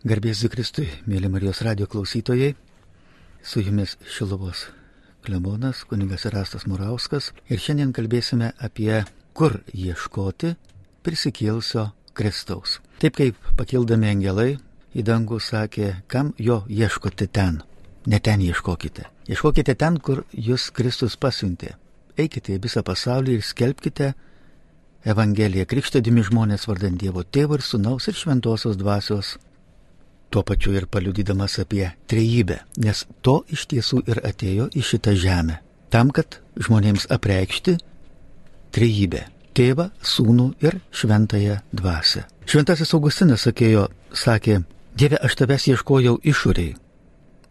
Garbės Zikristui, mėly Marijos radio klausytojai, su jumis Šilovos klebonas, kunigas Rastas Murauskas ir šiandien kalbėsime apie kur ieškoti prisikėlusio Kristaus. Taip kaip pakildami angelai į dangų sakė, kam jo ieškote ten, ne ten ieškokite. Ieškokite ten, kur jūs Kristus pasiuntė. Eikite į visą pasaulį ir skelbkite Evangeliją, krikštadimi žmonės vardant Dievo Tėvo ir Sūnaus ir Šventosios Dvasios tuo pačiu ir paliudydamas apie trejybę, nes to iš tiesų ir atėjo į šitą žemę. Tam, kad žmonėms apreikšti trejybę - tėvą, sūnų ir šventąją dvasę. Šventasis Augustinas sakėjo, sakė, Dieve, aš tavęs ieškojau išoriai.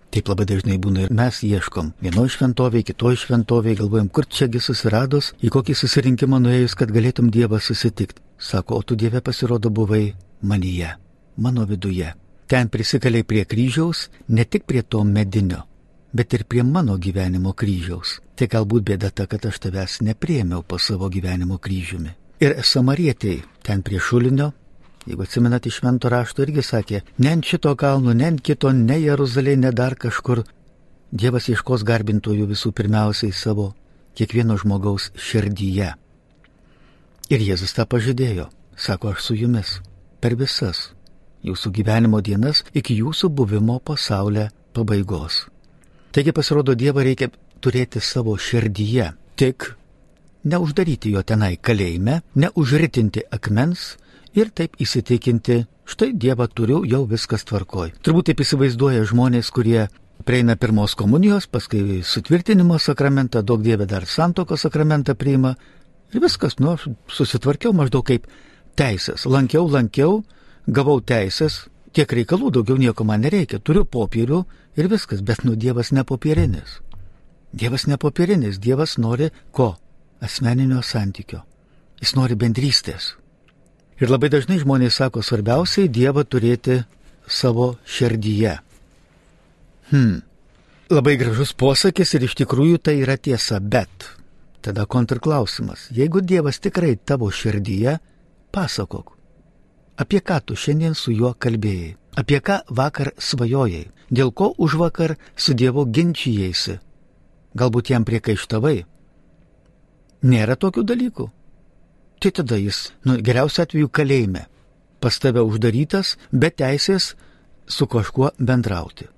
Taip labai dažnai būna ir mes ieškom. Vienoje šventovėje, kitoje šventovėje, galvojam, kur čiagi susiradus, į kokį susirinkimą nuėjus, kad galėtum Dievą susitikti. Sako, o tu Dieve pasirodo buvai manyje, mano viduje. Ten prisikaliai prie kryžiaus, ne tik prie to medinio, bet ir prie mano gyvenimo kryžiaus. Tai galbūt bėda ta, kad aš tavęs nepriemiau po savo gyvenimo kryžiumi. Ir samarietėjai ten prie šulinio, jeigu atsimenate iš švento rašto, irgi sakė, ne ant šito kalno, ne ant kito, ne Jeruzalėje, ne dar kažkur. Dievas ieškos garbintojų visų pirmiausiai savo kiekvieno žmogaus širdyje. Ir Jėzus tą pažadėjo, sako aš su jumis per visas jūsų gyvenimo dienas iki jūsų buvimo pasaulio pabaigos. Taigi pasirodo, Dievą reikia turėti savo širdyje, tik neuždaryti jo tenai kalėjime, neužritinti akmens ir taip įsitikinti, štai Dievą turiu, jau viskas tvarkoj. Turbūt taip įsivaizduoja žmonės, kurie prieina pirmos komunijos, paskui sutvirtinimo sakramentą, daug Dievė dar santokos sakramentą priima ir viskas, nu, aš susitvarkiau maždaug kaip teisės. Lankiau, lankiau, gavau teisės, tiek reikalų, daugiau nieko man nereikia, turiu popierių ir viskas, bet nu Dievas ne popierinis. Dievas ne popierinis, Dievas nori ko? Asmeninio santykio. Jis nori bendrystės. Ir labai dažnai žmonės sako, svarbiausiai Dievą turėti savo širdyje. Hmm. Labai gražus posakis ir iš tikrųjų tai yra tiesa, bet tada kontrklausimas. Jeigu Dievas tikrai tavo širdyje, pasakok, Apie ką tu šiandien su juo kalbėjai? Apie ką vakar svajojai? Dėl ko už vakar su Dievu ginčijėsi? Galbūt jam priekaištavai? Nėra tokių dalykų. Tai tada jis, nu, geriausiu atveju kalėjime, pas tave uždarytas, be teisės su kažkuo bendrauti.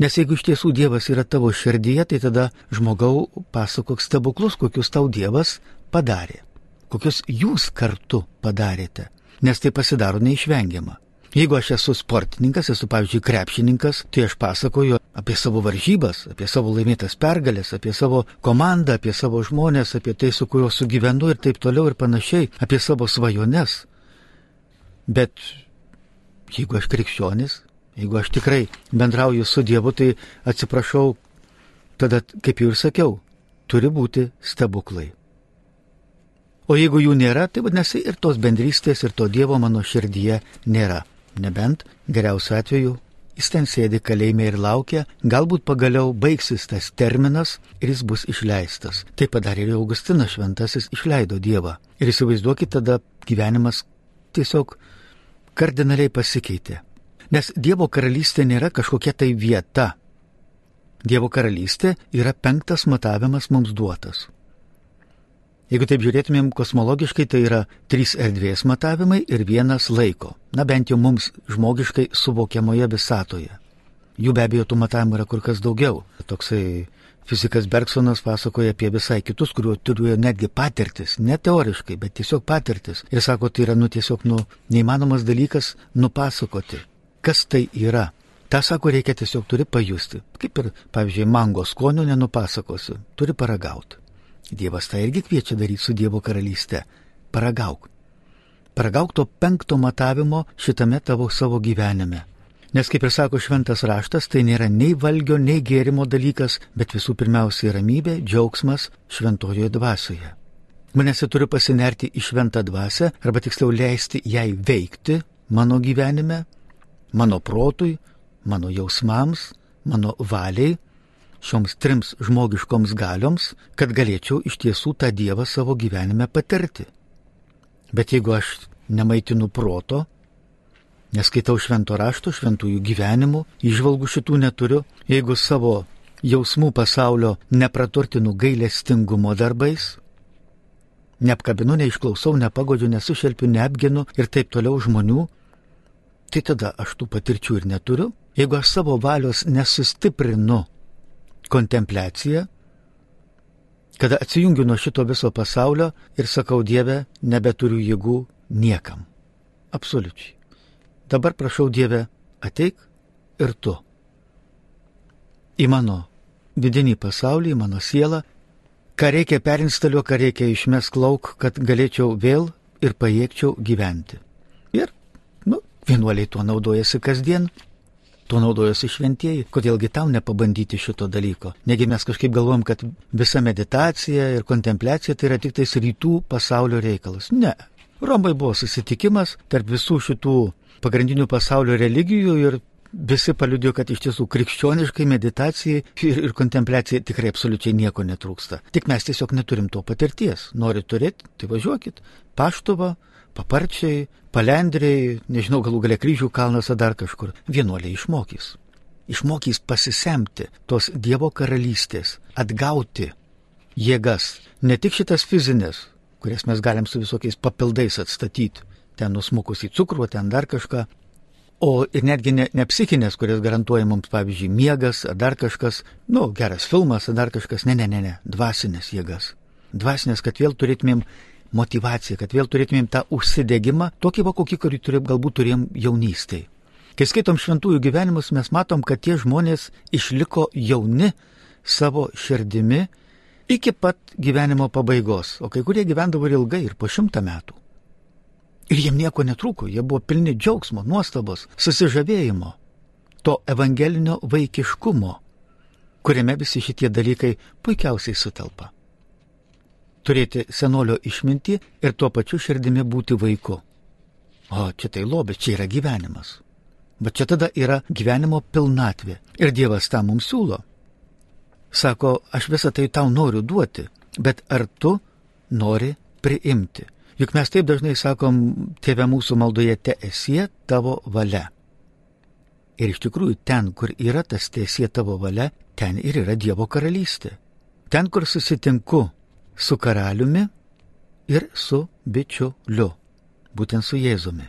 Nes jeigu iš tiesų Dievas yra tavo širdyje, tai tada žmogau pasakok stebuklus, kokius tau Dievas padarė, kokius jūs kartu padarėte nes tai pasidaro neišvengiama. Jeigu aš esu sportininkas, esu pavyzdžiui krepšininkas, tai aš pasakoju apie savo varžybas, apie savo laimėtas pergalės, apie savo komandą, apie savo žmonės, apie tai, su kuriuo sugyvenu ir taip toliau ir panašiai, apie savo svajones. Bet jeigu aš krikščionis, jeigu aš tikrai bendrauju su Dievu, tai atsiprašau, tada, kaip jau ir sakiau, turi būti stebuklai. O jeigu jų nėra, tai vadinasi ir tos bendrystės, ir to Dievo mano širdyje nėra. Nebent geriausiu atveju jis ten sėdi kalėjime ir laukia, galbūt pagaliau baigsis tas terminas ir jis bus išleistas. Tai padarė ir Augustinas Šventasis, išleido Dievą. Ir įsivaizduokit, tada gyvenimas tiesiog kardinaliai pasikeitė. Nes Dievo karalystė nėra kažkokia tai vieta. Dievo karalystė yra penktas matavimas mums duotas. Jeigu taip žiūrėtumėm kosmologiškai, tai yra trys erdvės matavimai ir vienas laiko. Na bent jau mums žmogiškai suvokiamoje visatoje. Jų be abejo tų matavimų yra kur kas daugiau. Toksai fizikas Bergsonas pasakoja apie visai kitus, kuriuo turėjo netgi patirtis, ne teoriškai, bet tiesiog patirtis. Ir sako, tai yra nu tiesiog nu, neįmanomas dalykas nupasakoti, kas tai yra. Ta sako, reikia tiesiog turi pajusti. Kaip ir, pavyzdžiui, mango skonio nenupasakosiu, turi paragauti. Dievas tą irgi kviečia daryti su Dievo karalystė. Paragauk. Paragauk to penkto matavimo šitame tavo savo gyvenime. Nes kaip ir sako šventas raštas, tai nėra nei valgio, nei gėrimo dalykas, bet visų pirmiausia ramybė, džiaugsmas šventojoje dvasioje. Manęs turiu pasinerti į šventą dvasę, arba tiksliau leisti jai veikti mano gyvenime, mano protui, mano jausmams, mano valiai, šioms trims žmogiškoms galioms, kad galėčiau iš tiesų tą Dievą savo gyvenime patirti. Bet jeigu aš nemaitinu proto, Neskaitau švento rašto, šventųjų gyvenimų, išvalgų šitų neturiu. Jeigu savo jausmų pasaulio nepraturtinu gailestingumo darbais, neapkabinu, neišklausau, nepagodžiu, nesušelpiu, neapginu ir taip toliau žmonių, tai tada aš tų patirčių ir neturiu. Jeigu aš savo valios nesustiprinu kontempliaciją, kada atsijungiu nuo šito viso pasaulio ir sakau Dieve, nebeturiu jėgų niekam. Absoliučiai. Dabar prašau Dievę, ateik ir tu. Į mano vidinį pasaulį, į mano sielą, ką reikia perinstaliuo, ką reikia išmesk lauk, kad galėčiau vėl ir pajėgčiau gyventi. Ir, nu, vienuoliai tuo naudojasi kasdien, tuo naudojasi šventieji, kodėlgi tau nepabandyti šito dalyko. Negi mes kažkaip galvom, kad visa meditacija ir kontempliacija tai yra tik tais rytų pasaulio reikalas. Ne. Romai buvo susitikimas tarp visų šitų pagrindinių pasaulio religijų ir visi paliudėjo, kad iš tiesų krikščioniškai meditacijai ir, ir kontempliacijai tikrai absoliučiai nieko netrūksta. Tik mes tiesiog neturim to patirties. Nori turėti, tai važiuokit. Paštuvą, paparčiai, palendriai, nežinau, galų galia kryžių kalnas ar dar kažkur. Vienuoliai išmokys. Išmokys pasisemti tos Dievo karalystės, atgauti jėgas, ne tik šitas fizinės, kurias mes galim su visokiais papildais atstatyti, ten nusmukus į cukrų, ten dar kažką. O ir netgi ne, ne psichinės, kurias garantuoja mums, pavyzdžiui, miegas ar dar kažkas, nu, geras filmas ar dar kažkas, ne, ne, ne, ne, dvasinės jėgas. Dvasinės, kad vėl turėtumėm motivaciją, kad vėl turėtumėm tą užsidėgymą, tokį va kokį, kurį turėjom, galbūt turėjom jaunystėje. Kai skaitom šventųjų gyvenimus, mes matom, kad tie žmonės išliko jauni savo širdimi iki pat gyvenimo pabaigos, o kai kurie gyvendavo ir ilgai, ir po šimtą metų. Ir jiem nieko netrūko, jie buvo pilni džiaugsmo, nuostabos, susižavėjimo, to evangelinio vaikiškumo, kuriame visi šitie dalykai puikiausiai sutelpa. Turėti senolio išmintį ir tuo pačiu širdimi būti vaiku. O čia tai lobė, čia yra gyvenimas. Bet čia tada yra gyvenimo pilnatvė. Ir Dievas tą mums siūlo. Sako, aš visą tai tau noriu duoti, bet ar tu nori priimti? Juk mes taip dažnai sakom, tėve mūsų maldoje te esie tavo valia. Ir iš tikrųjų ten, kur yra tas tiesie tavo valia, ten ir yra Dievo karalystė. Ten, kur susitinku su karaliumi ir su bičiuliu, būtent su Jėzumi.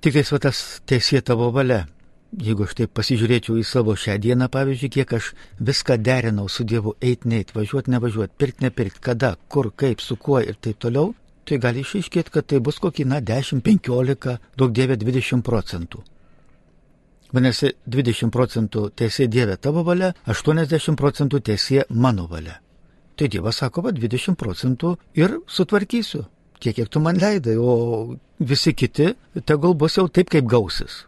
Tik tais va tas tiesie tavo valia. Jeigu aš taip pasižiūrėčiau į savo šią dieną, pavyzdžiui, kiek aš viską derinau su Dievu, eit, neit, važiuot, nevažiuot, pirkt, nepirkt, kada, kur, kaip, su kuo ir taip toliau, tai gali išaiškėti, kad tai bus kokį, na, 10, 15, daug dievė 20 procentų. Vadinasi, 20 procentų teisė Dieve tavo valia, 80 procentų teisė mano valia. Tai Dievas sako, va 20 procentų ir sutvarkysiu, tiek kiek tu man leidai, o visi kiti tegul bus jau taip, kaip gausis.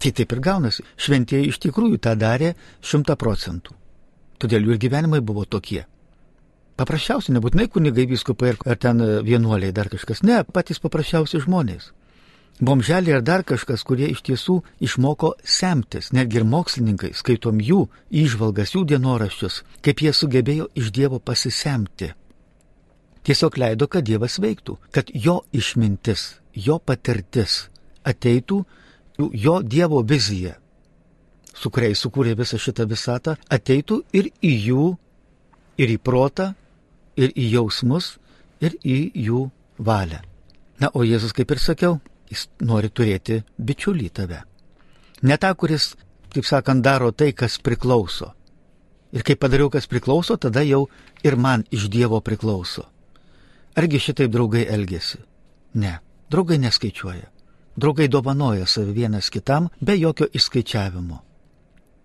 Tai taip ir gaunasi. Šventieji iš tikrųjų tą darė 100 procentų. Todėl jų ir gyvenimai buvo tokie. Paprasčiausiai, nebūtinai kunigai viskupai ar ten vienuoliai dar kažkas, ne, patys paprasčiausi žmonės. Bomželiai ar dar kažkas, kurie iš tiesų išmoko semtis, netgi ir mokslininkai, skaitom jų išvalgas, jų dienoraščius, kaip jie sugebėjo iš Dievo pasisemti. Tiesiog leido, kad Dievas veiktų, kad jo išmintis, jo patirtis ateitų, jo Dievo vizija, su kuria jis sukūrė visą šitą visatą, ateitų ir į jų, ir į protą, ir į jausmus, ir į jų valią. Na, o Jėzus, kaip ir sakiau, jis nori turėti bičiulį tave. Ne tą, kuris, kaip sakant, daro tai, kas priklauso. Ir kai padariau, kas priklauso, tada jau ir man iš Dievo priklauso. Argi šitaip draugai elgesi? Ne, draugai neskaičiuoja. Draugai dovanoja savi vienas kitam be jokio išskaičiavimo.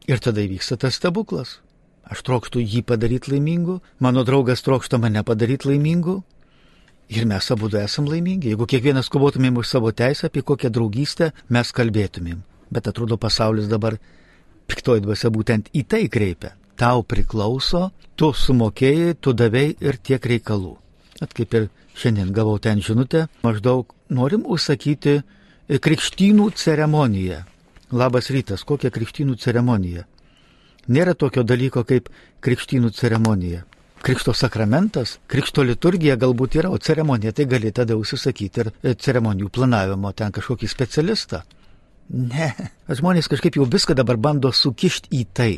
Ir tada įvyksta tas stebuklas. Aš trokštų jį padaryti laimingu, mano draugas trokšta mane padaryti laimingu. Ir mes abu esam laimingi. Jeigu kiekvienas kovotumėm už savo teisę, apie kokią draugystę mes kalbėtumėm. Bet atrodo, pasaulis dabar piktoji dvasia būtent į tai kreipia. Tau priklauso, tu sumokėjai, tu davėjai ir tiek reikalų. At kaip ir šiandien gavau ten žinutę, maždaug norim užsakyti krikštynų ceremoniją. Labas rytas, kokia krikštynų ceremonija? Nėra tokio dalyko kaip krikštynų ceremonija. Krikšto sakramentas, krikšto liturgija galbūt yra, o ceremonija tai gali tada užsisakyti ir e, ceremonijų planavimo ten kažkokį specialistą. Ne, žmonės kažkaip jau viską dabar bando sukišti į tai.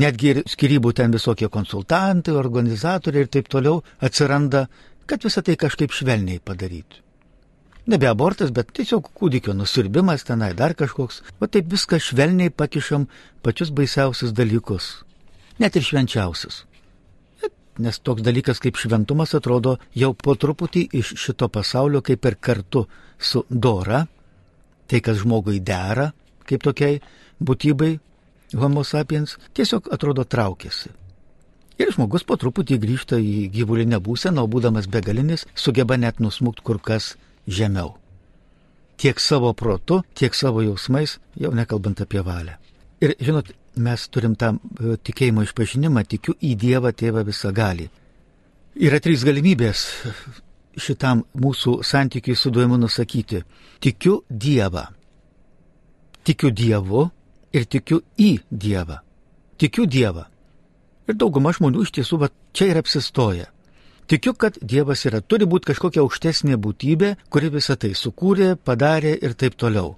Netgi ir skirybų ten visokie konsultantai, organizatoriai ir taip toliau atsiranda, kad visą tai kažkaip švelniai padaryti. Nebe abortas, bet tiesiog kūdikio nusirbimas tenai, dar kažkoks. O taip viską švelniai pakišam pačius baisiausius dalykus. Net ir švenčiausius. Nes toks dalykas kaip šventumas atrodo jau po truputį iš šito pasaulio kaip ir kartu su dora, tai kas žmogui dera, kaip tokiai būtybei, homo sapiens, tiesiog atrodo traukėsi. Ir žmogus po truputį grįžta į gyvulinę būseną, o būdamas begalinis, sugeba net nusmukti kur kas žemiau. Tiek savo protu, tiek savo jausmais, jau nekalbant apie valią. Ir žinot, mes turim tą e, tikėjimo išpažinimą, tikiu į Dievą Tėvą visą gali. Yra trys galimybės šitam mūsų santykiui su Dievu nusakyti. Tikiu Dievą. Tikiu Dievu ir tikiu į Dievą. Tikiu Dievą. Ir dauguma žmonių iš tiesų va, čia ir apsistoja. Tikiu, kad Dievas yra, turi būti kažkokia aukštesnė būtybė, kuri visą tai sukūrė, padarė ir taip toliau.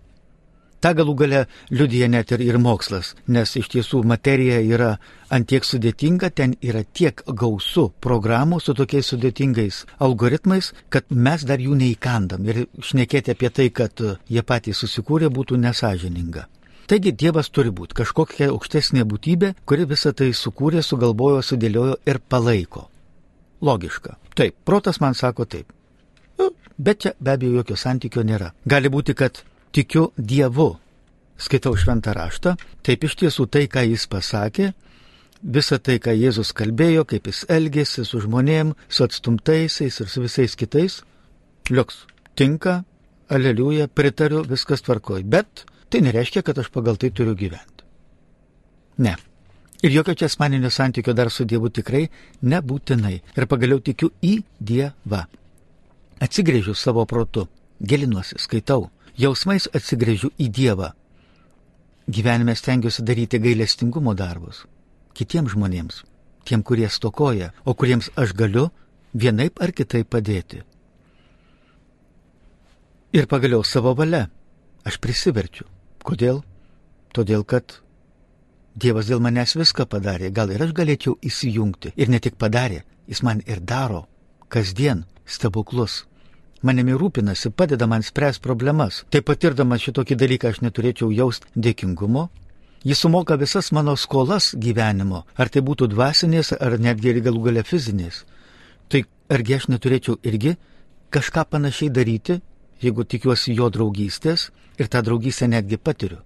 Ta galų gale liudija net ir, ir mokslas, nes iš tiesų materija yra antiek sudėtinga, ten yra tiek gausu programų su tokiais sudėtingais algoritmais, kad mes dar jų neįkandam ir šnekėti apie tai, kad jie patys susikūrė, būtų nesažininga. Taigi Dievas turi būti kažkokia aukštesnė būtybė, kuri visą tai sukūrė, sugalvojo, sudėliojo ir palaiko. Logiška. Taip, protas man sako taip. Nu, bet čia be abejo jokio santykio nėra. Gali būti, kad tikiu Dievu. Skaitau šventą raštą, taip iš tiesų tai, ką jis pasakė, visa tai, ką Jėzus kalbėjo, kaip jis elgėsi su žmonėm, su atstumtaisiais ir su visais kitais, liuks, tinka, aleliuja, pritariu, viskas tvarkoj. Bet tai nereiškia, kad aš pagal tai turiu gyventi. Ne, Ir jokio čia asmeninio santykio dar su Dievu tikrai nebūtinai. Ir pagaliau tikiu į Dievą. Atsigrėžiu savo protu, gilinuosi, skaitau, jausmais atsigrėžiu į Dievą. Gyvenime stengiuosi daryti gailestingumo darbus. Kitiems žmonėms, tiem, kurie stokoja, o kuriems aš galiu vienaip ar kitaip padėti. Ir pagaliau savo valia aš prisiverčiu. Kodėl? Todėl, kad Dievas dėl manęs viską padarė, gal ir aš galėčiau įsijungti. Ir ne tik padarė, jis man ir daro kasdien stebuklus. Manimi rūpinasi, padeda man spręs problemas. Tai patirdamas šitokį dalyką aš neturėčiau jaust dėkingumo. Jis sumoka visas mano skolas gyvenimo, ar tai būtų dvasinės, ar netgi ir galų gale fizinės. Tai argi aš neturėčiau irgi kažką panašiai daryti, jeigu tikiuosi jo draugystės ir tą draugystę netgi patiriu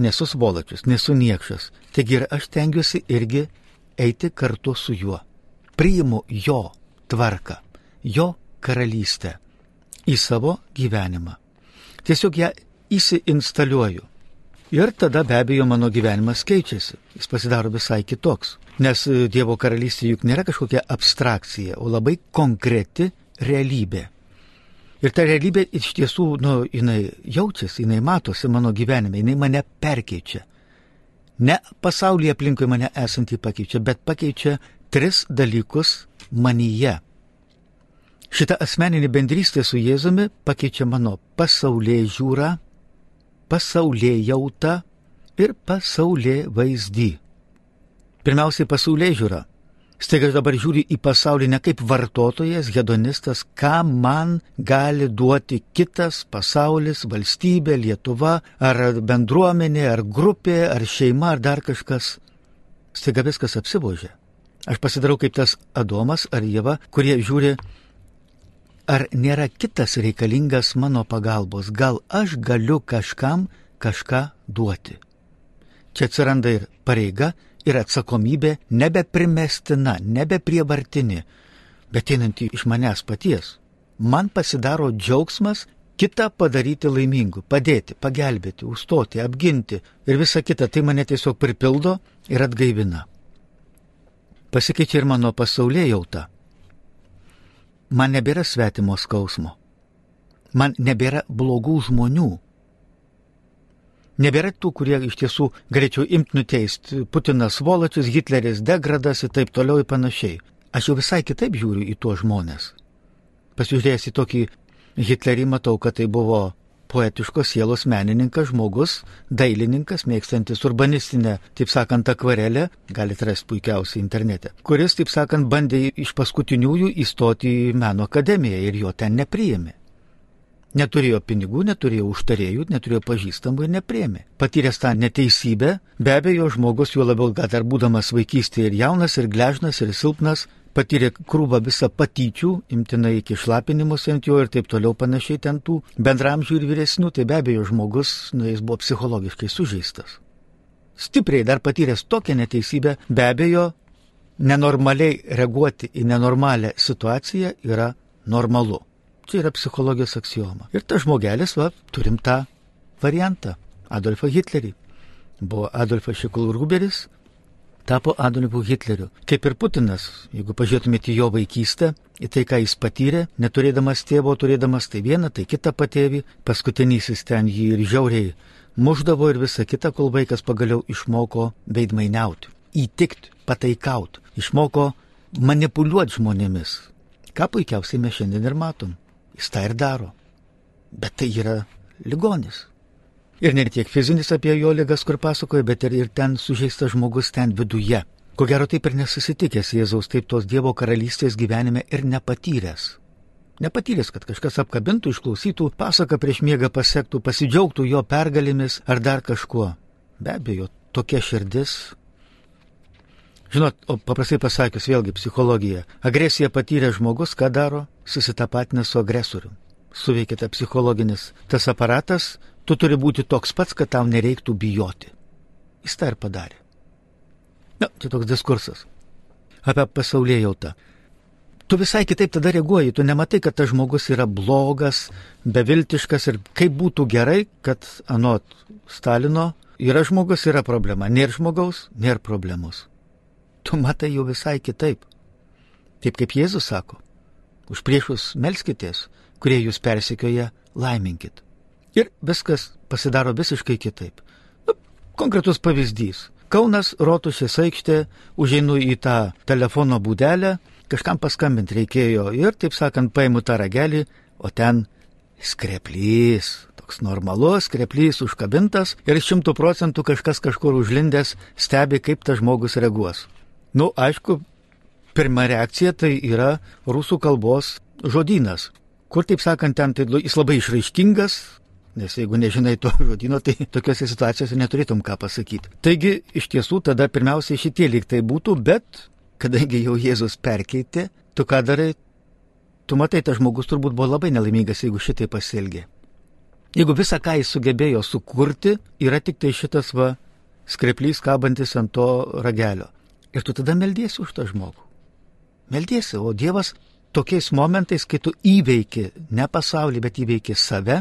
nesu svolačius, nesu niekšas. Taigi ir aš tengiuosi irgi eiti kartu su juo. Priimu jo tvarką, jo karalystę į savo gyvenimą. Tiesiog ją įsiinstaliuoju. Ir tada be abejo mano gyvenimas keičiasi, jis pasidaro visai kitoks. Nes Dievo karalystė juk nėra kažkokia abstrakcija, o labai konkreti realybė. Ir ta realybė iš tiesų, nu, jinai jaučiasi, jinai matosi mano gyvenime, jinai mane perkeičia. Ne pasaulyje aplinkui mane esantį pakeičia, bet pakeičia tris dalykus manyje. Šitą asmeninį bendrystę su Jėzumi pakeičia mano pasaulyje žiūrą, pasaulyje jautą ir pasaulyje vaizdį. Pirmiausiai pasaulyje žiūra. Staiga aš dabar žiūriu į pasaulį ne kaip vartotojas, hedonistas, ką man gali duoti kitas pasaulis, valstybė, Lietuva, ar bendruomenė, ar grupė, ar šeima, ar dar kažkas. Staiga viskas apsibožė. Aš pasidarau kaip tas Adomas ar Jėva, kurie žiūri, ar nėra kitas reikalingas mano pagalbos, gal aš galiu kažkam kažką duoti. Čia atsiranda ir pareiga, ir atsakomybė nebeprimestina, nebeprievartini, bet einanti iš manęs paties. Man pasidaro džiaugsmas kitą padaryti laimingu, padėti, pagelbėti, užstoti, apginti ir visa kita, tai mane tiesiog pripildo ir atgaivina. Pasikeičia ir mano pasaulė jauta. Man nebėra svetimo skausmo. Man nebėra blogų žmonių, Nebėra tų, kurie iš tiesų galėčiau imti nuteisti. Putinas Voločius, Hitleris degradas ir taip toliau ir panašiai. Aš jau visai kitaip žiūriu į tuos žmonės. Pasižiūrėjęs į tokį Hitlerį matau, kad tai buvo poetiškos sielos menininkas, žmogus, dailininkas, mėgstantis urbanistinę, taip sakant, akvarelę, galite rasti puikiausiai internete, kuris, taip sakant, bandė iš paskutiniųjų įstoti į meno akademiją ir jo ten nepriėmė. Neturėjo pinigų, neturėjo užtarėjų, neturėjo pažįstamų ir neprėmė. Patyręs tą neteisybę, be abejo, žmogus, juo labiau, kad dar būdamas vaikystėje ir jaunas, ir gležnas, ir silpnas, patyrė krūvą visą patyčių, imtinai iki šlapinimus ant jo ir taip toliau panašiai ten tų bendramžių ir vyresnių, tai be abejo žmogus, nu, jis buvo psichologiškai sužeistas. Stipriai dar patyręs tokią neteisybę, be abejo, nenormaliai reaguoti į nenormalią situaciją yra normalu. Čia yra psichologijos aksioma. Ir tas žmogelis, va, turim tą variantą. Adolfą Hitlerį. Buvo Adolfas Šikulruberis, tapo Adolfu Hitleriu. Kaip ir Putinas, jeigu pažiūrėtumėte jo vaikystę, į tai, ką jis patyrė, neturėdamas tėvo, turėdamas tai vieną, tai kitą patėvį, paskutinysis ten jį ir žiauriai muždavo ir visa kita, kol vaikas pagaliau išmoko veidmainiauti, įtikti, pataikauti, išmoko manipuliuoti žmonėmis. Ką puikiausiai mes šiandien ir matom. Jis tą ir daro. Bet tai yra ligonis. Ir ne tiek fizinis apie jo lygas, kur pasakoja, bet ir, ir ten sužeistas žmogus ten viduje. Ko gero taip ir nesusitikęs Jėzaus taip tos Dievo karalystės gyvenime ir nepatyręs. Nepatyręs, kad kažkas apkabintų, išklausytų, pasaką prieš miegą pasiektų, pasidžiaugtų jo pergalėmis ar dar kažkuo. Be abejo, tokia širdis. Žinot, o paprastai pasakius vėlgi psichologija. Agresiją patyręs žmogus ką daro? Susitapatina su agresoriumi. Suveikia ta psichologinis tas aparatas, tu turi būti toks pats, kad tau nereiktų bijoti. Jis tą ir padarė. Na, čia toks diskursas apie pasaulyje jautą. Tu visai kitaip tada reaguoji, tu nematai, kad tas žmogus yra blogas, beviltiškas ir kaip būtų gerai, kad anot Stalino yra žmogus, yra problema. Nėra žmogaus, nėra problemos. Tu matai jau visai kitaip. Taip kaip Jėzus sako, už priešus melskitės, kurie jūs persikioja, laiminkit. Ir viskas pasidaro visiškai kitaip. Nu, konkretus pavyzdys. Kaunas Rotušės aikštė, užeinu į tą telefono būdelę, kažkam paskambinti reikėjo ir, taip sakant, paimu tą ragelį, o ten skreplys, toks normalus skreplys užkabintas ir šimtų procentų kažkas kažkur užlindęs stebi, kaip tas žmogus reaguos. Nu, aišku, pirma reakcija tai yra rusų kalbos žodynas, kur, taip sakant, ten tai jis labai išraiškingas, Nes jeigu nežinai to žodino, tai tokiuose situacijose neturėtum ką pasakyti. Taigi, iš tiesų, tada pirmiausiai šitie lyg tai būtų, bet kadangi jau Jėzus perkeitė, tu ką darai, tu matai, tas žmogus turbūt buvo labai nelaimingas, jeigu šitai pasielgė. Jeigu visą, ką jis sugebėjo sukurti, yra tik tai šitas va skreplys kabantis ant to ragelio. Ir tu tada meldiesi už tą žmogų. Meldiesi, o Dievas tokiais momentais, kai tu įveiki ne pasaulį, bet įveiki save,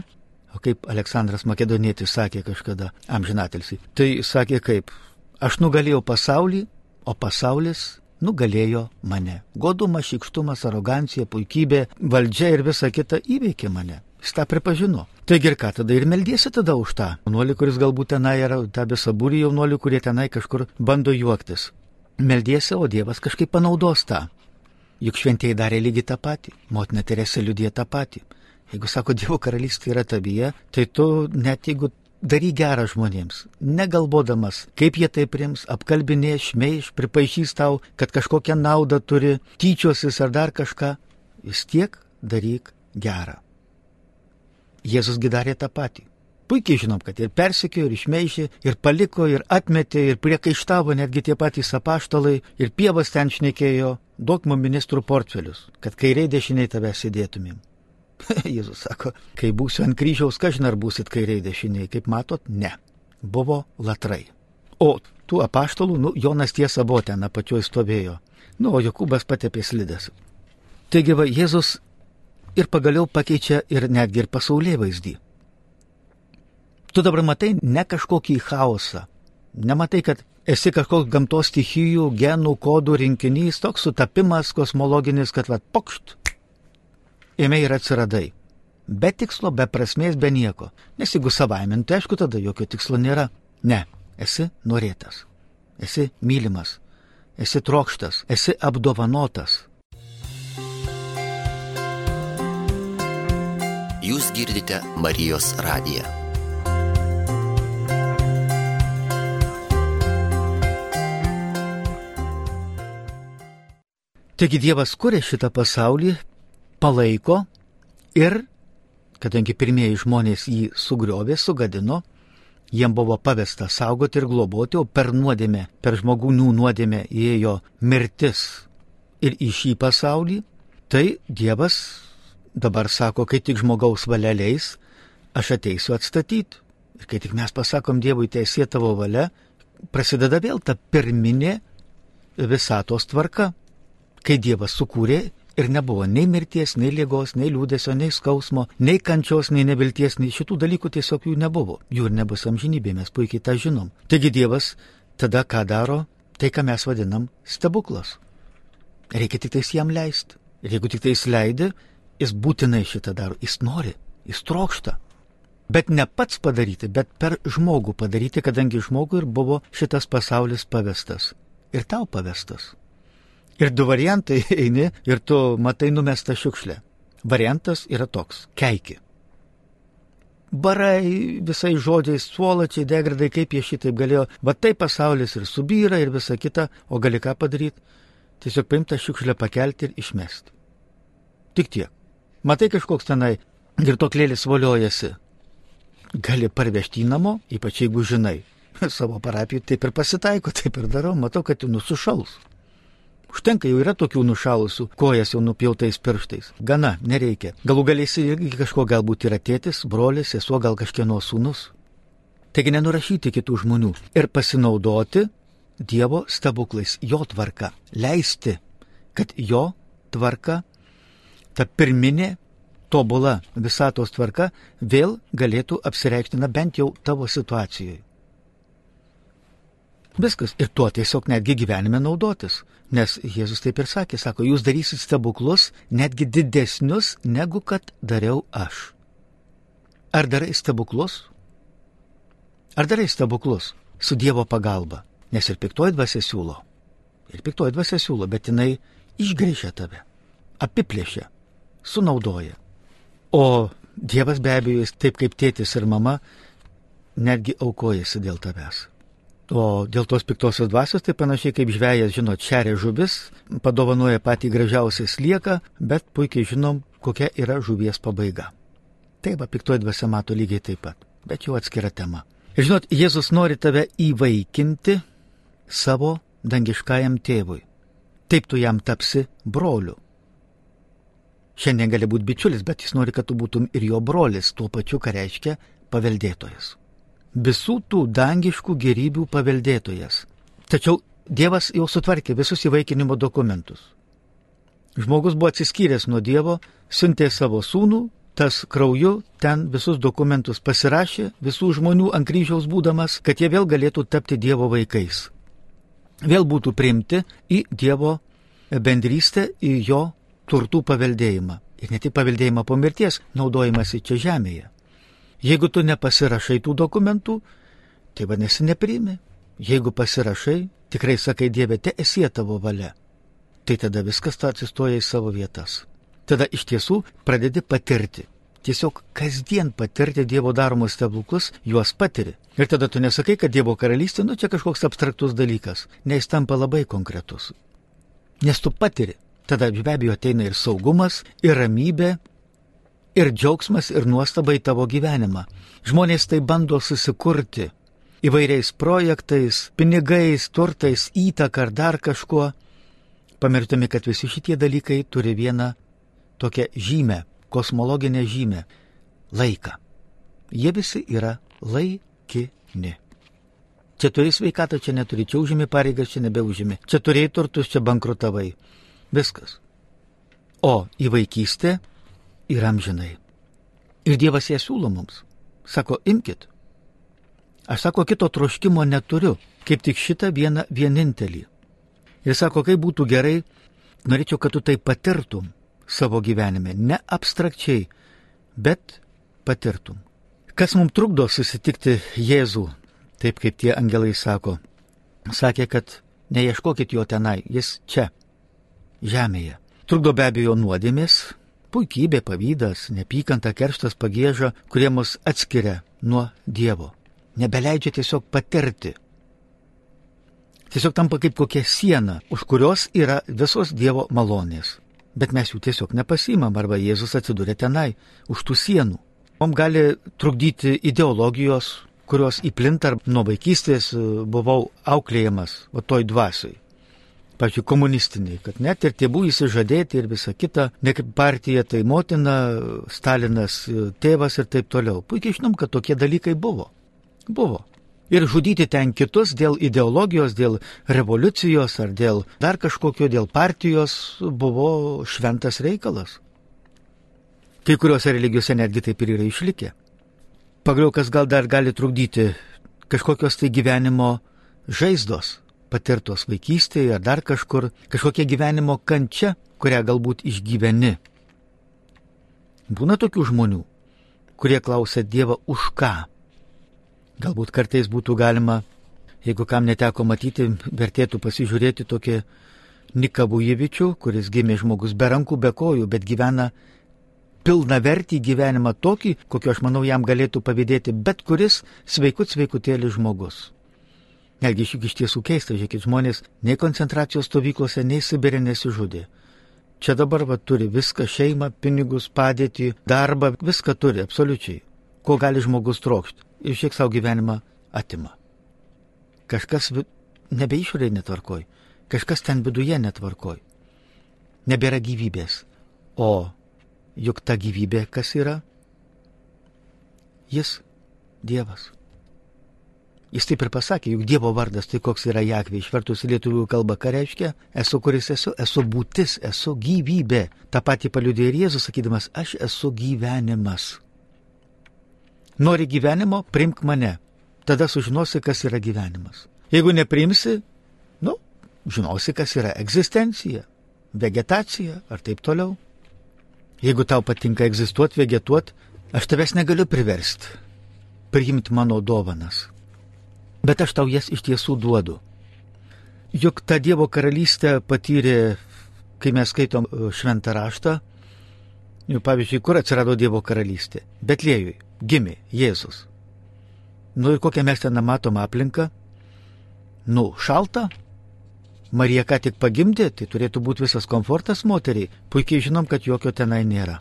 kaip Aleksandras Makedonietis sakė kažkada, amžinatelsi, tai sakė kaip, aš nugalėjau pasaulį, o pasaulis nugalėjo mane. Godumas, šikštumas, arogancija, puikybė, valdžia ir visa kita įveikė mane. Jis tą pripažino. Taigi ir ką tada ir meldiesi tada už tą jaunuolį, kuris galbūt tenai yra, tą visą būrį jaunuolių, kurie tenai kažkur bando juoktis. Meldiesi, o Dievas kažkaip panaudos tą. Juk šventieji darė lygiai tą patį, motina Teresė liudė tą patį. Jeigu sako, Dievo karalystė yra tavyje, tai tu net jeigu daryk gerą žmonėms, negalvodamas, kaip jie tai prims, apkalbinė, šmeiš, pripaišys tau, kad kažkokią naudą turi, tyčiosis ar dar kažką, vis tiek daryk gerą. Jėzusgi darė tą patį. Puikiai žinom, kad ir persikėjo, ir išmeišė, ir paliko, ir atmetė, ir priekaištavo netgi tie patys apaštalai, ir pievas ten šnekėjo, duok mums ministrų portfelius, kad kairiai dešiniai tave sėdėtumėm. Jėzus sako, kai būsiu ant kryžiaus, kažin ar būsit kairiai dešiniai, kaip matot, ne. Buvo latrai. O tų apaštalų, nu, Jonas tiesa buvo ten apačioj stovėjo. Nu, o Jokūbas patepė slidės. Taigi va, Jėzus ir pagaliau pakeičia ir netgi ir pasaulyje vaizdį. Tu dabar matai ne kažkokį chaosą. Nematai, kad esi kažkoks gamtos stichijų, genų, kodų rinkinys, toks sutapimas kosmologinis, kad va, pokšt, ėmė ir atsiradai. Be tikslo, be prasmės, be nieko. Nes jeigu savaime, tai aišku, tada jokio tikslo nėra. Ne, esi norėtas, esi mylimas, esi trokštas, esi apdovanotas. Jūs girdite Marijos radiją. Taigi Dievas kuria šitą pasaulį, palaiko ir, kadangi pirmieji žmonės jį sugriovė, sugadino, jiem buvo pavesta saugoti ir globoti, o per nuodėmę, per žmogūnų nuodėmę įėjo mirtis ir į šį pasaulį, tai Dievas dabar sako, kai tik žmogaus valia leis, aš ateisiu atstatyti. Ir kai tik mes pasakom Dievui teisė tavo valia, prasideda vėl ta pirminė visatos tvarka, kai Dievas sukūrė ir nebuvo nei mirties, nei lygos, nei liūdėsio, nei skausmo, nei kančios, nei nevilties, nei šitų dalykų tiesiog jų nebuvo. Jų ir nebus amžinybė, mes puikiai tą žinom. Taigi Dievas tada ką daro? Tai, ką mes vadinam stebuklas. Reikia tik tais jam leisti. Ir jeigu tik tai jis leidė, jis būtinai šitą daro. Jis nori, jis trokšta. Bet ne pats padaryti, bet per žmogų padaryti, kadangi žmogui ir buvo šitas pasaulis pavestas. Ir tau pavestas. Ir du variantai eini ir tu matai numestą šiukšlę. Variantas yra toks - keiki. Barai visai žodžiais, suolačiai, degradai, kaip jie šitaip galėjo, va tai pasaulis ir subyra ir visa kita, o gali ką padaryti? Tiesiog paimtą šiukšlę pakelti ir išmesti. Tik tiek. Matai kažkoks tenai girtoklėlis voliojasi. Gali parvežti į namo, ypač jeigu žinai. Savo parapijų taip ir pasitaiko, taip ir darau, matau, kad jau nusušals. Užtenka jau yra tokių nušalusių kojas jau nupjautais pirštais. Gana, nereikia. Galų galėsi irgi kažko galbūt yra tėtis, brolis, sesuo, gal kažkieno sūnus. Taigi nenurašyti kitų žmonių ir pasinaudoti Dievo stebuklais, jo tvarka, leisti, kad jo tvarka, ta pirminė, tobula visatos tvarka vėl galėtų apsireikšti, na bent jau tavo situacijoje. Viskas. Ir tuo tiesiog netgi gyvenime naudotis. Nes Jėzus taip ir sakė, sako, jūs darysit stebuklus netgi didesnius, negu kad dariau aš. Ar darai stebuklus? Ar darai stebuklus su Dievo pagalba? Nes ir piktoji dvasia siūlo. Ir piktoji dvasia siūlo, bet jinai išgrįžia tave, apiplėšia, sunaudoja. O Dievas be abejo, taip kaip tėtis ir mama, netgi aukojasi dėl tavęs. O dėl tos piktosios dvasios tai panašiai kaip žvėjas, žinot, šeria žuvis, padovanoja patį gražiausią slieką, bet puikiai žinom, kokia yra žuvies pabaiga. Taip, piktoji dvasia mato lygiai taip pat, bet jau atskira tema. Ir žinot, Jėzus nori tave įvaikinti savo dangiškajam tėvui. Taip tu jam tapsi broliu. Šiandien gali būti bičiulis, bet jis nori, kad tu būtum ir jo brolis, tuo pačiu, ką reiškia paveldėtojas visų tų dangiškų gerybių paveldėtojas. Tačiau Dievas jau sutvarkė visus įvaikinimo dokumentus. Žmogus buvo atsiskyręs nuo Dievo, siuntė savo sūnų, tas krauju ten visus dokumentus pasirašė, visų žmonių ant kryžiaus būdamas, kad jie vėl galėtų tapti Dievo vaikais. Vėl būtų priimti į Dievo bendrystę, į jo turtų paveldėjimą. Ir ne tik paveldėjimą po mirties, naudojimasi čia žemėje. Jeigu tu nepasirašai tų dokumentų, tai vadinasi nepriimi. Jeigu pasirašai, tikrai sakai Dieve, te esi tavo valia. Tai tada viskas tu atsistoja į savo vietas. Tada iš tiesų pradedi patirti. Tiesiog kasdien patirti Dievo daromus stebuklus, juos patiri. Ir tada tu nesakai, kad Dievo karalystė, nu čia kažkoks abstraktus dalykas, nes tampa labai konkretus. Nes tu patiri. Tada be abejo ateina ir saugumas, ir ramybė, ir džiaugsmas ir nuostaba į tavo gyvenimą. Žmonės tai bando susikurti įvairiais projektais, pinigais, turtais, įtaka ar dar kažkuo, pamirštami, kad visi šitie dalykai turi vieną tokią žymę, kosmologinę žymę - laiką. Jie visi yra laikini. Čia turi sveikatą, čia neturi, čia užimi pareigas, čia nebeužimi, čia turėjai turtus, čia bankrutavai. Viskas. O į vaikystę ir amžinai. Ir Dievas ją siūlo mums. Sako, imkite. Aš sako, kito troškimo neturiu, kaip tik šitą vieną vienintelį. Ir sako, kaip būtų gerai, norėčiau, kad tu tai patirtum savo gyvenime, ne abstrakčiai, bet patirtum. Kas mums trukdo susitikti Jėzų, taip kaip tie angelai sako, sakė, kad neieškokit jo tenai, jis čia, žemėje. Trukdo be abejo nuodėmės, Puikybė, pavydas, nepykanta, kerštas, pagėža, kurie mus atskiria nuo Dievo. Nebeleidžia tiesiog patirti. Tiesiog tampa kaip kokia siena, už kurios yra visos Dievo malonės. Bet mes jų tiesiog nepasimam arba Jėzus atsidūrė tenai, už tų sienų. Mums gali trukdyti ideologijos, kurios įplinta nuo vaikystės buvau auklėjamas, o toj dvasiai pačiu komunistiniai, kad net ir tėvų įsižadėti ir visa kita, ne kaip partija, tai motina, Stalinas, tėvas ir taip toliau. Puikiai žinom, kad tokie dalykai buvo. Buvo. Ir žudyti ten kitus dėl ideologijos, dėl revoliucijos ar dėl dar kažkokio, dėl partijos buvo šventas reikalas. Kai kuriuose religijose netgi taip ir yra išlikę. Pagaliau, kas gal dar gali trukdyti kažkokios tai gyvenimo žaizdos, patirtos vaikystėje ar dar kažkur, kažkokia gyvenimo kančia, kurią galbūt išgyveni. Būna tokių žmonių, kurie klausia Dievą už ką. Galbūt kartais būtų galima, jeigu kam neteko matyti, vertėtų pasižiūrėti tokį Niką Bujevičių, kuris gimė žmogus be rankų, be kojų, bet gyvena pilna vertį gyvenimą tokį, kokio aš manau jam galėtų pavydėti bet kuris sveikut sveikutėlis žmogus. Netgi šiek iš tiesų keista, žiūrėkit, žmonės nei koncentracijos stovyklose, nei Sibirė nesižudė. Čia dabar va turi viską - šeimą, pinigus, padėtį, darbą, viską turi, absoliučiai. Ko gali žmogus trokšti. Ir šiek savo gyvenimą atima. Kažkas nebe išorėje netvarkoj, kažkas ten viduje netvarkoj. Nebėra gyvybės. O juk ta gyvybė kas yra? Jis Dievas. Jis taip ir pasakė, juk Dievo vardas tai koks yra Jakvė, išvertus į lietuvių kalbą, ką reiškia, esu kuris esu, esu būtis, esu gyvybė. Ta pati paliudė ir Jėzus, sakydamas, aš esu gyvenimas. Nori gyvenimo, primk mane, tada sužinosi, kas yra gyvenimas. Jeigu neprimsi, nu, žinosi, kas yra egzistencija, vegetacija ar taip toliau. Jeigu tau patinka egzistuoti, vegetuoti, aš tavęs negaliu priversti priimti mano dovanas bet aš tau jas iš tiesų duodu. Juk tą Dievo karalystę patyrė, kai mes skaitom e, šventą raštą, jau pavyzdžiui, kur atsirado Dievo karalystė? Betlėjui gimė Jėzus. Nu ir kokią mes ten matom aplinką? Nu, šalta. Marija ką tik pagimdė, tai turėtų būti visas komfortas moteriai. Puikiai žinom, kad jokio tenai nėra.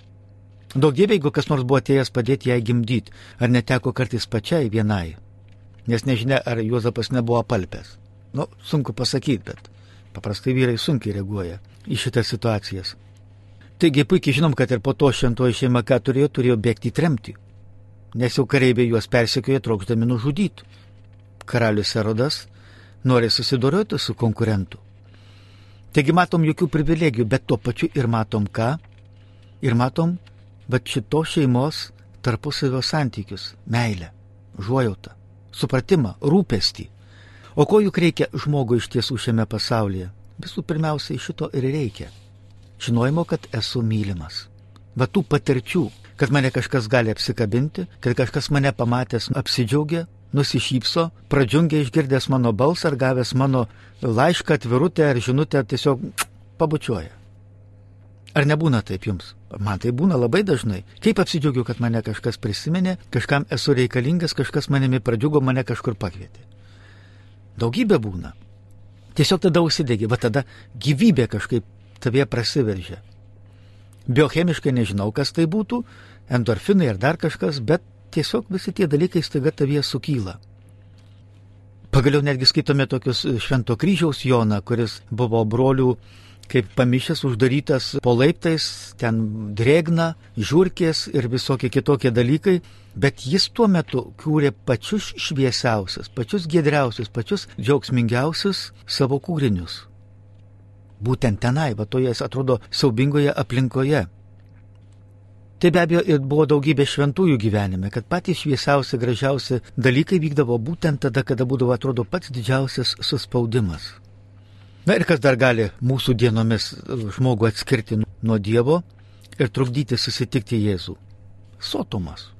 Daug dievė, jeigu kas nors buvo atėjęs padėti jai gimdyti, ar neteko kartais pačiai vienai nes nežinia, ar Juozapas nebuvo palpęs. Nu, sunku pasakyti, bet paprastai vyrai sunkiai reaguoja į šitas situacijas. Taigi puikiai žinom, kad ir po to šventoji šeima ką turėjo, turėjo bėgti į tremtį, nes jau kareiviai juos persekioja trokšdami nužudyti. Karalius Erodas nori susidoroti su konkurentu. Taigi matom jokių privilegijų, bet tuo pačiu ir matom ką? Ir matom, bet šito šeimos tarpusavio santykius, meilę, žuojautą supratimą, rūpestį. O ko juk reikia žmogui iš tiesų šiame pasaulyje? Visų pirmiausiai šito ir reikia. Žinojimo, kad esu mylimas. Va tų patirčių, kad mane kažkas gali apsikabinti, kad kažkas mane pamatęs apsidžiaugia, nusišypso, pradžiungia išgirdęs mano balsą ar gavęs mano laišką, atvirutę ar žinutę, tiesiog pabučiuoja. Ar nebūna taip jums? Man tai būna labai dažnai. Kaip apsidžiaugiu, kad mane kažkas prisiminė, kažkam esu reikalingas, kažkas manimi pradžiugo, mane kažkur pakvietė. Daugybė būna. Tiesiog tada užsidegi, va tada gyvybė kažkaip tavie prasiveržia. Biochemiškai nežinau, kas tai būtų, endorfinai ar dar kažkas, bet tiesiog visi tie dalykai staiga tavie sukyla. Pagaliau netgi skaitome tokius Švento kryžiaus Joną, kuris buvo brolių kaip pamišęs uždarytas po laiptais, ten drėgna, žiūrkės ir visokie kitokie dalykai, bet jis tuo metu kūrė pačius šviesiausius, pačius gedriausius, pačius džiaugsmingiausius savo kūrinius. Būtent tenai, va toje, atrodo, siaubingoje aplinkoje. Tai be abejo ir buvo daugybė šventųjų gyvenime, kad patys šviesiausi, gražiausi dalykai vykdavo būtent tada, kada būdavo, atrodo, pats didžiausias suspaudimas. Na ir kas dar gali mūsų dienomis žmogų atskirti nuo Dievo ir trukdyti susitikti Jėzų? Sotumas.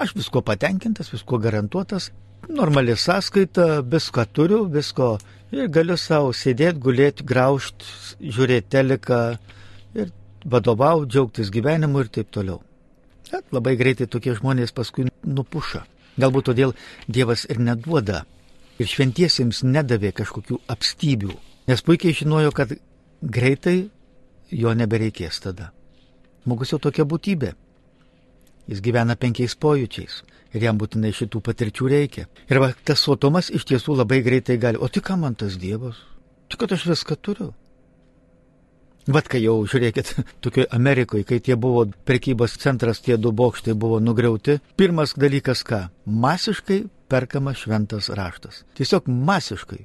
Aš visko patenkintas, visko garantuotas, normali sąskaita, viską turiu, visko ir galiu savo sėdėti, gulėti, graužti, žiūrėti teleką ir vadovauti, džiaugtis gyvenimu ir taip toliau. Bet labai greitai tokie žmonės paskui nupuša. Galbūt todėl Dievas ir neduoda ir šventiesiems nedavė kažkokių apstybių, nes puikiai žinojo, kad greitai jo nebereikės tada. Žmogus jau tokia būtybė. Jis gyvena penkiais pojūčiais ir jam būtinai šitų patirčių reikia. Ir va, tas sotumas iš tiesų labai greitai gali, o tik ką man tas Dievas? Tik kad aš viską turiu. Vat kai jau, žiūrėkit, tokioje Amerikoje, kai tie buvo prekybos centras, tie du bokštai buvo nugriauti, pirmas dalykas ką? Masiškai perkama šventas raštas. Tiesiog masiškai.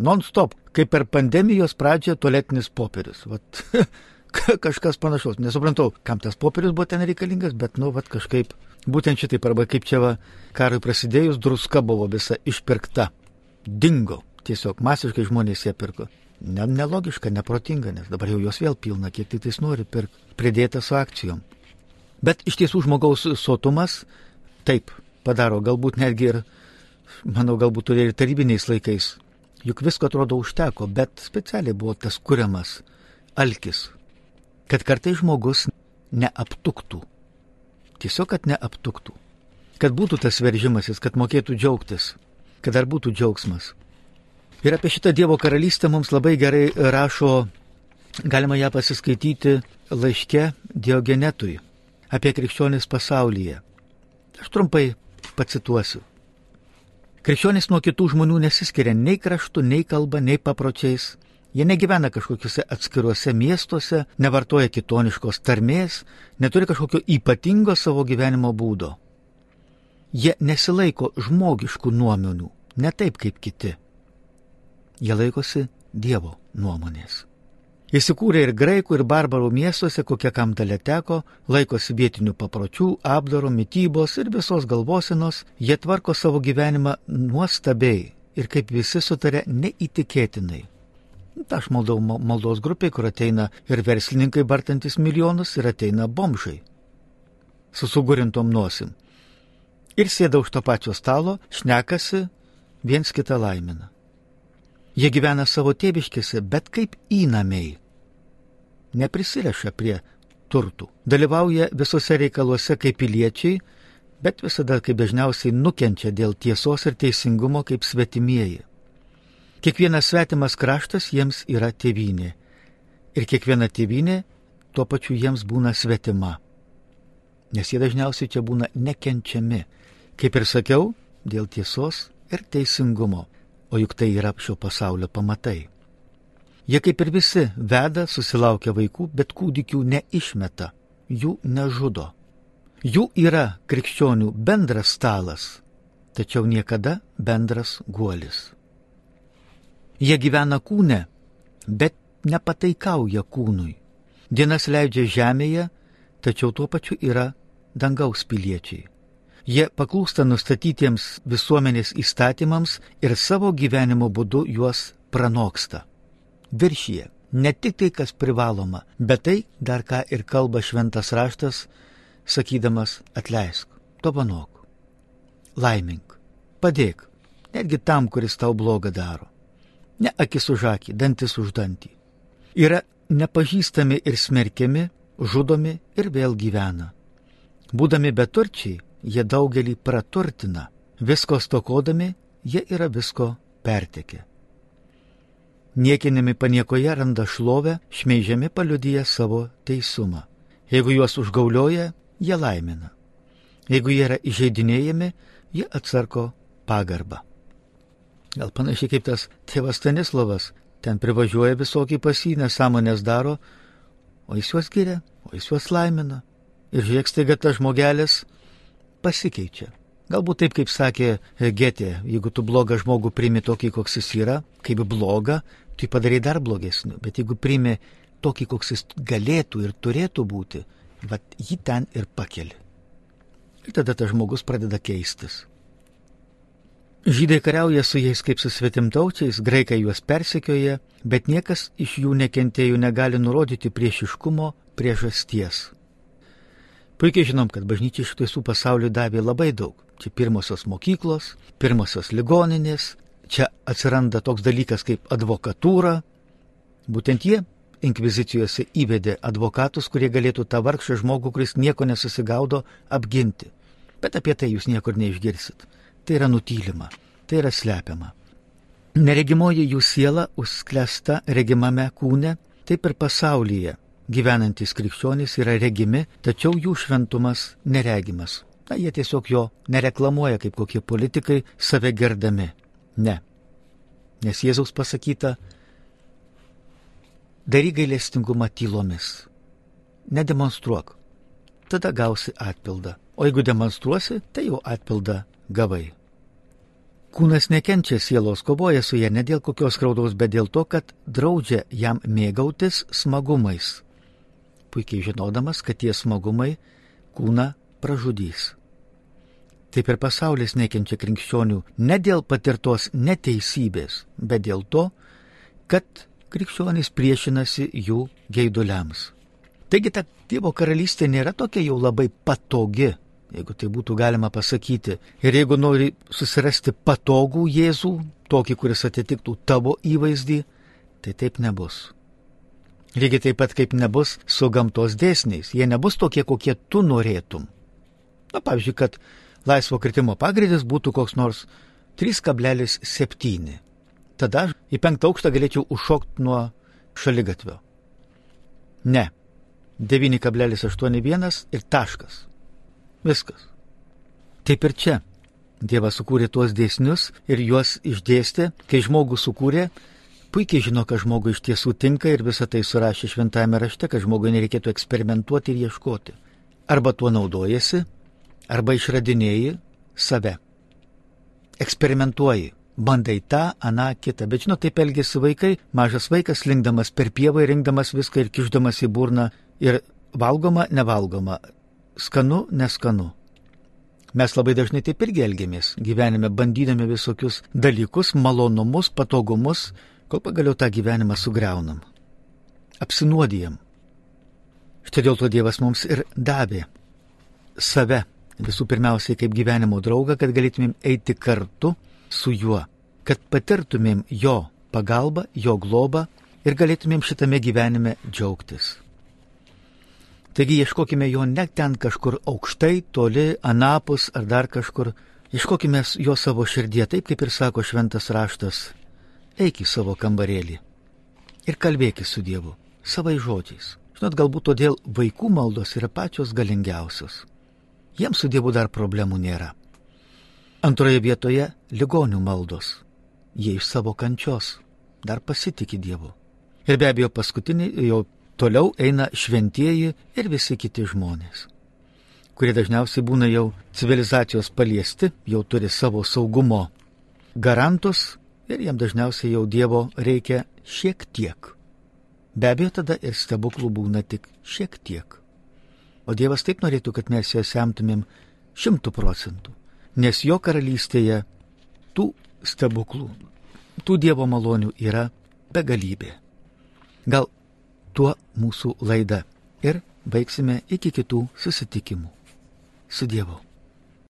Non-stop, kaip per pandemijos pradžią tualetinis popierius. Vat, kažkas panašaus. Nesuprantu, kam tas popierius buvo ten reikalingas, bet, nu, vat kažkaip, būtent šitaip, arba kaip čia va, karui prasidėjus, druska buvo visa išpirkta. Dingo. Tiesiog masiškai žmonės ją pirko ne, nelogiška, neprotinga, nes dabar jau jos vėl pilna, kiek tik tais nori pirkti, pridėta su akcijom. Bet iš tiesų žmogaus sotumas taip padaro, galbūt netgi ir, manau, galbūt ir tarybiniais laikais. Juk visko atrodo užteko, bet specialiai buvo tas kuriamas alkis, kad kartai žmogus neaptuktų. Tiesiog, kad neaptuktų. Kad būtų tas veržimasis, kad mokėtų džiaugtis, kad dar būtų džiaugsmas. Ir apie šitą Dievo karalystę mums labai gerai rašo, galima ją pasiskaityti laiške Diogenetui apie krikščionis pasaulyje. Aš trumpai pacituosiu. Krikščionis nuo kitų žmonių nesiskiria nei kraštų, nei kalba, nei papročiais. Jie negyvena kažkokiuose atskiruose miestuose, nevartoja kitoniškos tarmės, neturi kažkokio ypatingo savo gyvenimo būdo. Jie nesilaiko žmogiškų nuomonių, ne taip kaip kiti. Jie laikosi Dievo nuomonės. Įsikūrė ir graikų, ir barbarų miestuose, kokie kam dalė teko, laikosi vietinių papročių, apdaro, mytybos ir visos galvosinos, jie tvarko savo gyvenimą nuostabiai ir kaip visi sutarė neįtikėtinai. Ta aš maldau maldos grupiai, kur ateina ir verslininkai bartantis milijonus, ir ateina bomžai. Su sugurintom nosim. Ir sėda už to pačio stalo, šnekasi, viens kitą laimina. Jie gyvena savo tėviškėse, bet kaip įnamiai. Neprisireša prie turtų. Dalyvauja visose reikaluose kaip piliečiai, bet visada kaip dažniausiai nukenčia dėl tiesos ir teisingumo kaip svetimieji. Kiekvienas svetimas kraštas jiems yra tėvynė. Ir kiekviena tėvynė tuo pačiu jiems būna svetima. Nes jie dažniausiai čia būna nekenčiami. Kaip ir sakiau, dėl tiesos ir teisingumo o juk tai yra šio pasaulio pamatai. Jie kaip ir visi veda, susilaukia vaikų, bet kūdikių neišmeta, jų nežudo. Jų yra krikščionių bendras stalas, tačiau niekada bendras guolis. Jie gyvena kūne, bet nepataikauja kūnui. Dienas leidžia žemėje, tačiau tuo pačiu yra dangaus piliečiai. Jie paklūsta nustatytiems visuomenės įstatymams ir savo gyvenimo būdu juos pranoksta. Viršyje ne tik tai, kas privaloma, bet tai dar ką ir kalba šventas raštas, sakydamas atleisk, dovanok, laimink, padėk, netgi tam, kuris tau blogą daro. Ne akis už akį, dantis už dantį. Yra nepažįstami ir smerkiami, žudomi ir vėl gyvena. Būdami beturčiai, jie daugelį praturtina, visko stokodami, jie yra visko pertekę. Niekinami paniekoje randa šlovę, šmeižiami paliudyja savo teisumą. Jeigu juos užgaulioja, jie laimina. Jeigu jie yra įžeidinėjami, jie atsarko pagarbą. Gal panašiai kaip tas tėvas Stanislavas, ten privažiuoja visokį pasynę, sąmonės daro, o jis juos giria, o jis juos laimina. Ir žiūrėk, staiga tas žmogelis pasikeičia. Galbūt taip, kaip sakė Getė, jeigu tu blogą žmogų primi tokį, koks jis yra, kaip blogą, tai padarai dar blogesnių. Bet jeigu primi tokį, koks jis galėtų ir turėtų būti, vat jį ten ir pakeli. Ir tada tas žmogus pradeda keistis. Žydai kariauja su jais kaip su svetimtaučiais, graikai juos persekioja, bet niekas iš jų nekentėjų negali nurodyti priešiškumo priežasties. Puikiai žinom, kad bažnyčia iš tiesų pasauliu davė labai daug. Čia pirmosios mokyklos, pirmosios ligoninės, čia atsiranda toks dalykas kaip advokatūra. Būtent jie inkvizicijose įvedė advokatus, kurie galėtų tą vargšą žmogų, kuris nieko nesusigaudo, apginti. Bet apie tai jūs niekur neišgirsit. Tai yra nutylima, tai yra slepiama. Neregimoji jų siela užsklesta regimame kūne, taip ir pasaulyje gyvenantys krikščionys yra regimi, tačiau jų šventumas neregimas. Na, jie tiesiog jo nereklamuoja kaip kokie politikai, save gerdami. Ne. Nes Jėzaus pasakyta, daryk gailestingumą tylomis. Nedemonstruok. Tada gausi atpildą. O jeigu demonstruosi, tai jau atpildą gavai. Kūnas nekenčia sielos, kovoja su ja ne dėl kokios kraudos, bet dėl to, kad draudžia jam mėgautis smagumais. Puikiai žinodamas, kad tie smagumai kūną pražudys. Taip ir pasaulis nekenčia krikščionių ne dėl patirtos neteisybės, bet dėl to, kad krikščionys priešinasi jų geiduliams. Taigi ta Dievo karalystė nėra tokia jau labai patogi, jeigu tai būtų galima pasakyti. Ir jeigu nori susirasti patogų Jėzų, tokį, kuris atitiktų tavo įvaizdį, tai taip nebus. Lygiai taip pat kaip nebus su gamtos dėsniais. Jie nebus tokie, kokie tu norėtum. Na, pavyzdžiui, kad laisvo kritimo pagreitis būtų koks nors 3,7. Tada į penktą aukštą galėčiau užšokti nuo šaligatvio. Ne. 9,81 ir taškas. Viskas. Taip ir čia. Dievas sukūrė tuos dėsnius ir juos išdėstė, kai žmogų sukūrė, puikiai žino, kad žmogui iš tiesų tinka ir visą tai surašė šventame rašte, kad žmogui nereikėtų eksperimentuoti ir ieškoti. Arba tuo naudojasi, arba išradinėjai save. Eksperimentuoji, bandai tą, aną, kitą. Bet žinot, taip elgesi vaikai, mažas vaikas linkdamas per pievą, rinkdamas viską ir kišdamas į burną ir valgoma, nevalgoma, skanu, neskanu. Mes labai dažnai taip irgi elgiamės, gyvenime bandydami visokius dalykus, malonumus, patogumus, kol pagaliau tą gyvenimą sugriaunam. Apsinuodijam. Štai dėl to Dievas mums ir davė save visų pirmiausiai kaip gyvenimo draugą, kad galėtumėm eiti kartu su juo, kad patirtumėm jo pagalbą, jo globą ir galėtumėm šitame gyvenime džiaugtis. Taigi ieškokime jo ne ten kažkur aukštai, toli, anapus ar dar kažkur. Ieškokime jo savo širdie, taip kaip ir sako šventas raštas. Eik į savo kambarėlį ir kalbėk su Dievu, savai žodžiais. Žinot, galbūt todėl vaikų maldos yra pačios galingiausios. Jiems su Dievu dar problemų nėra. Antroje vietoje - ligonių maldos. Jie iš savo kančios dar pasitikė Dievu. Ir be abejo paskutiniai jau toliau eina šventieji ir visi kiti žmonės, kurie dažniausiai būna jau civilizacijos paliesti, jau turi savo saugumo garantus ir jam dažniausiai jau Dievo reikia šiek tiek. Be abejo, tada ir stebuklų būna tik šiek tiek. O Dievas taip norėtų, kad mes ją semtumėm šimtų procentų, nes jo karalystėje tų stebuklų, tų Dievo malonių yra begalybė. Gal tuo mūsų laida ir baigsime iki kitų susitikimų. Su Dievu.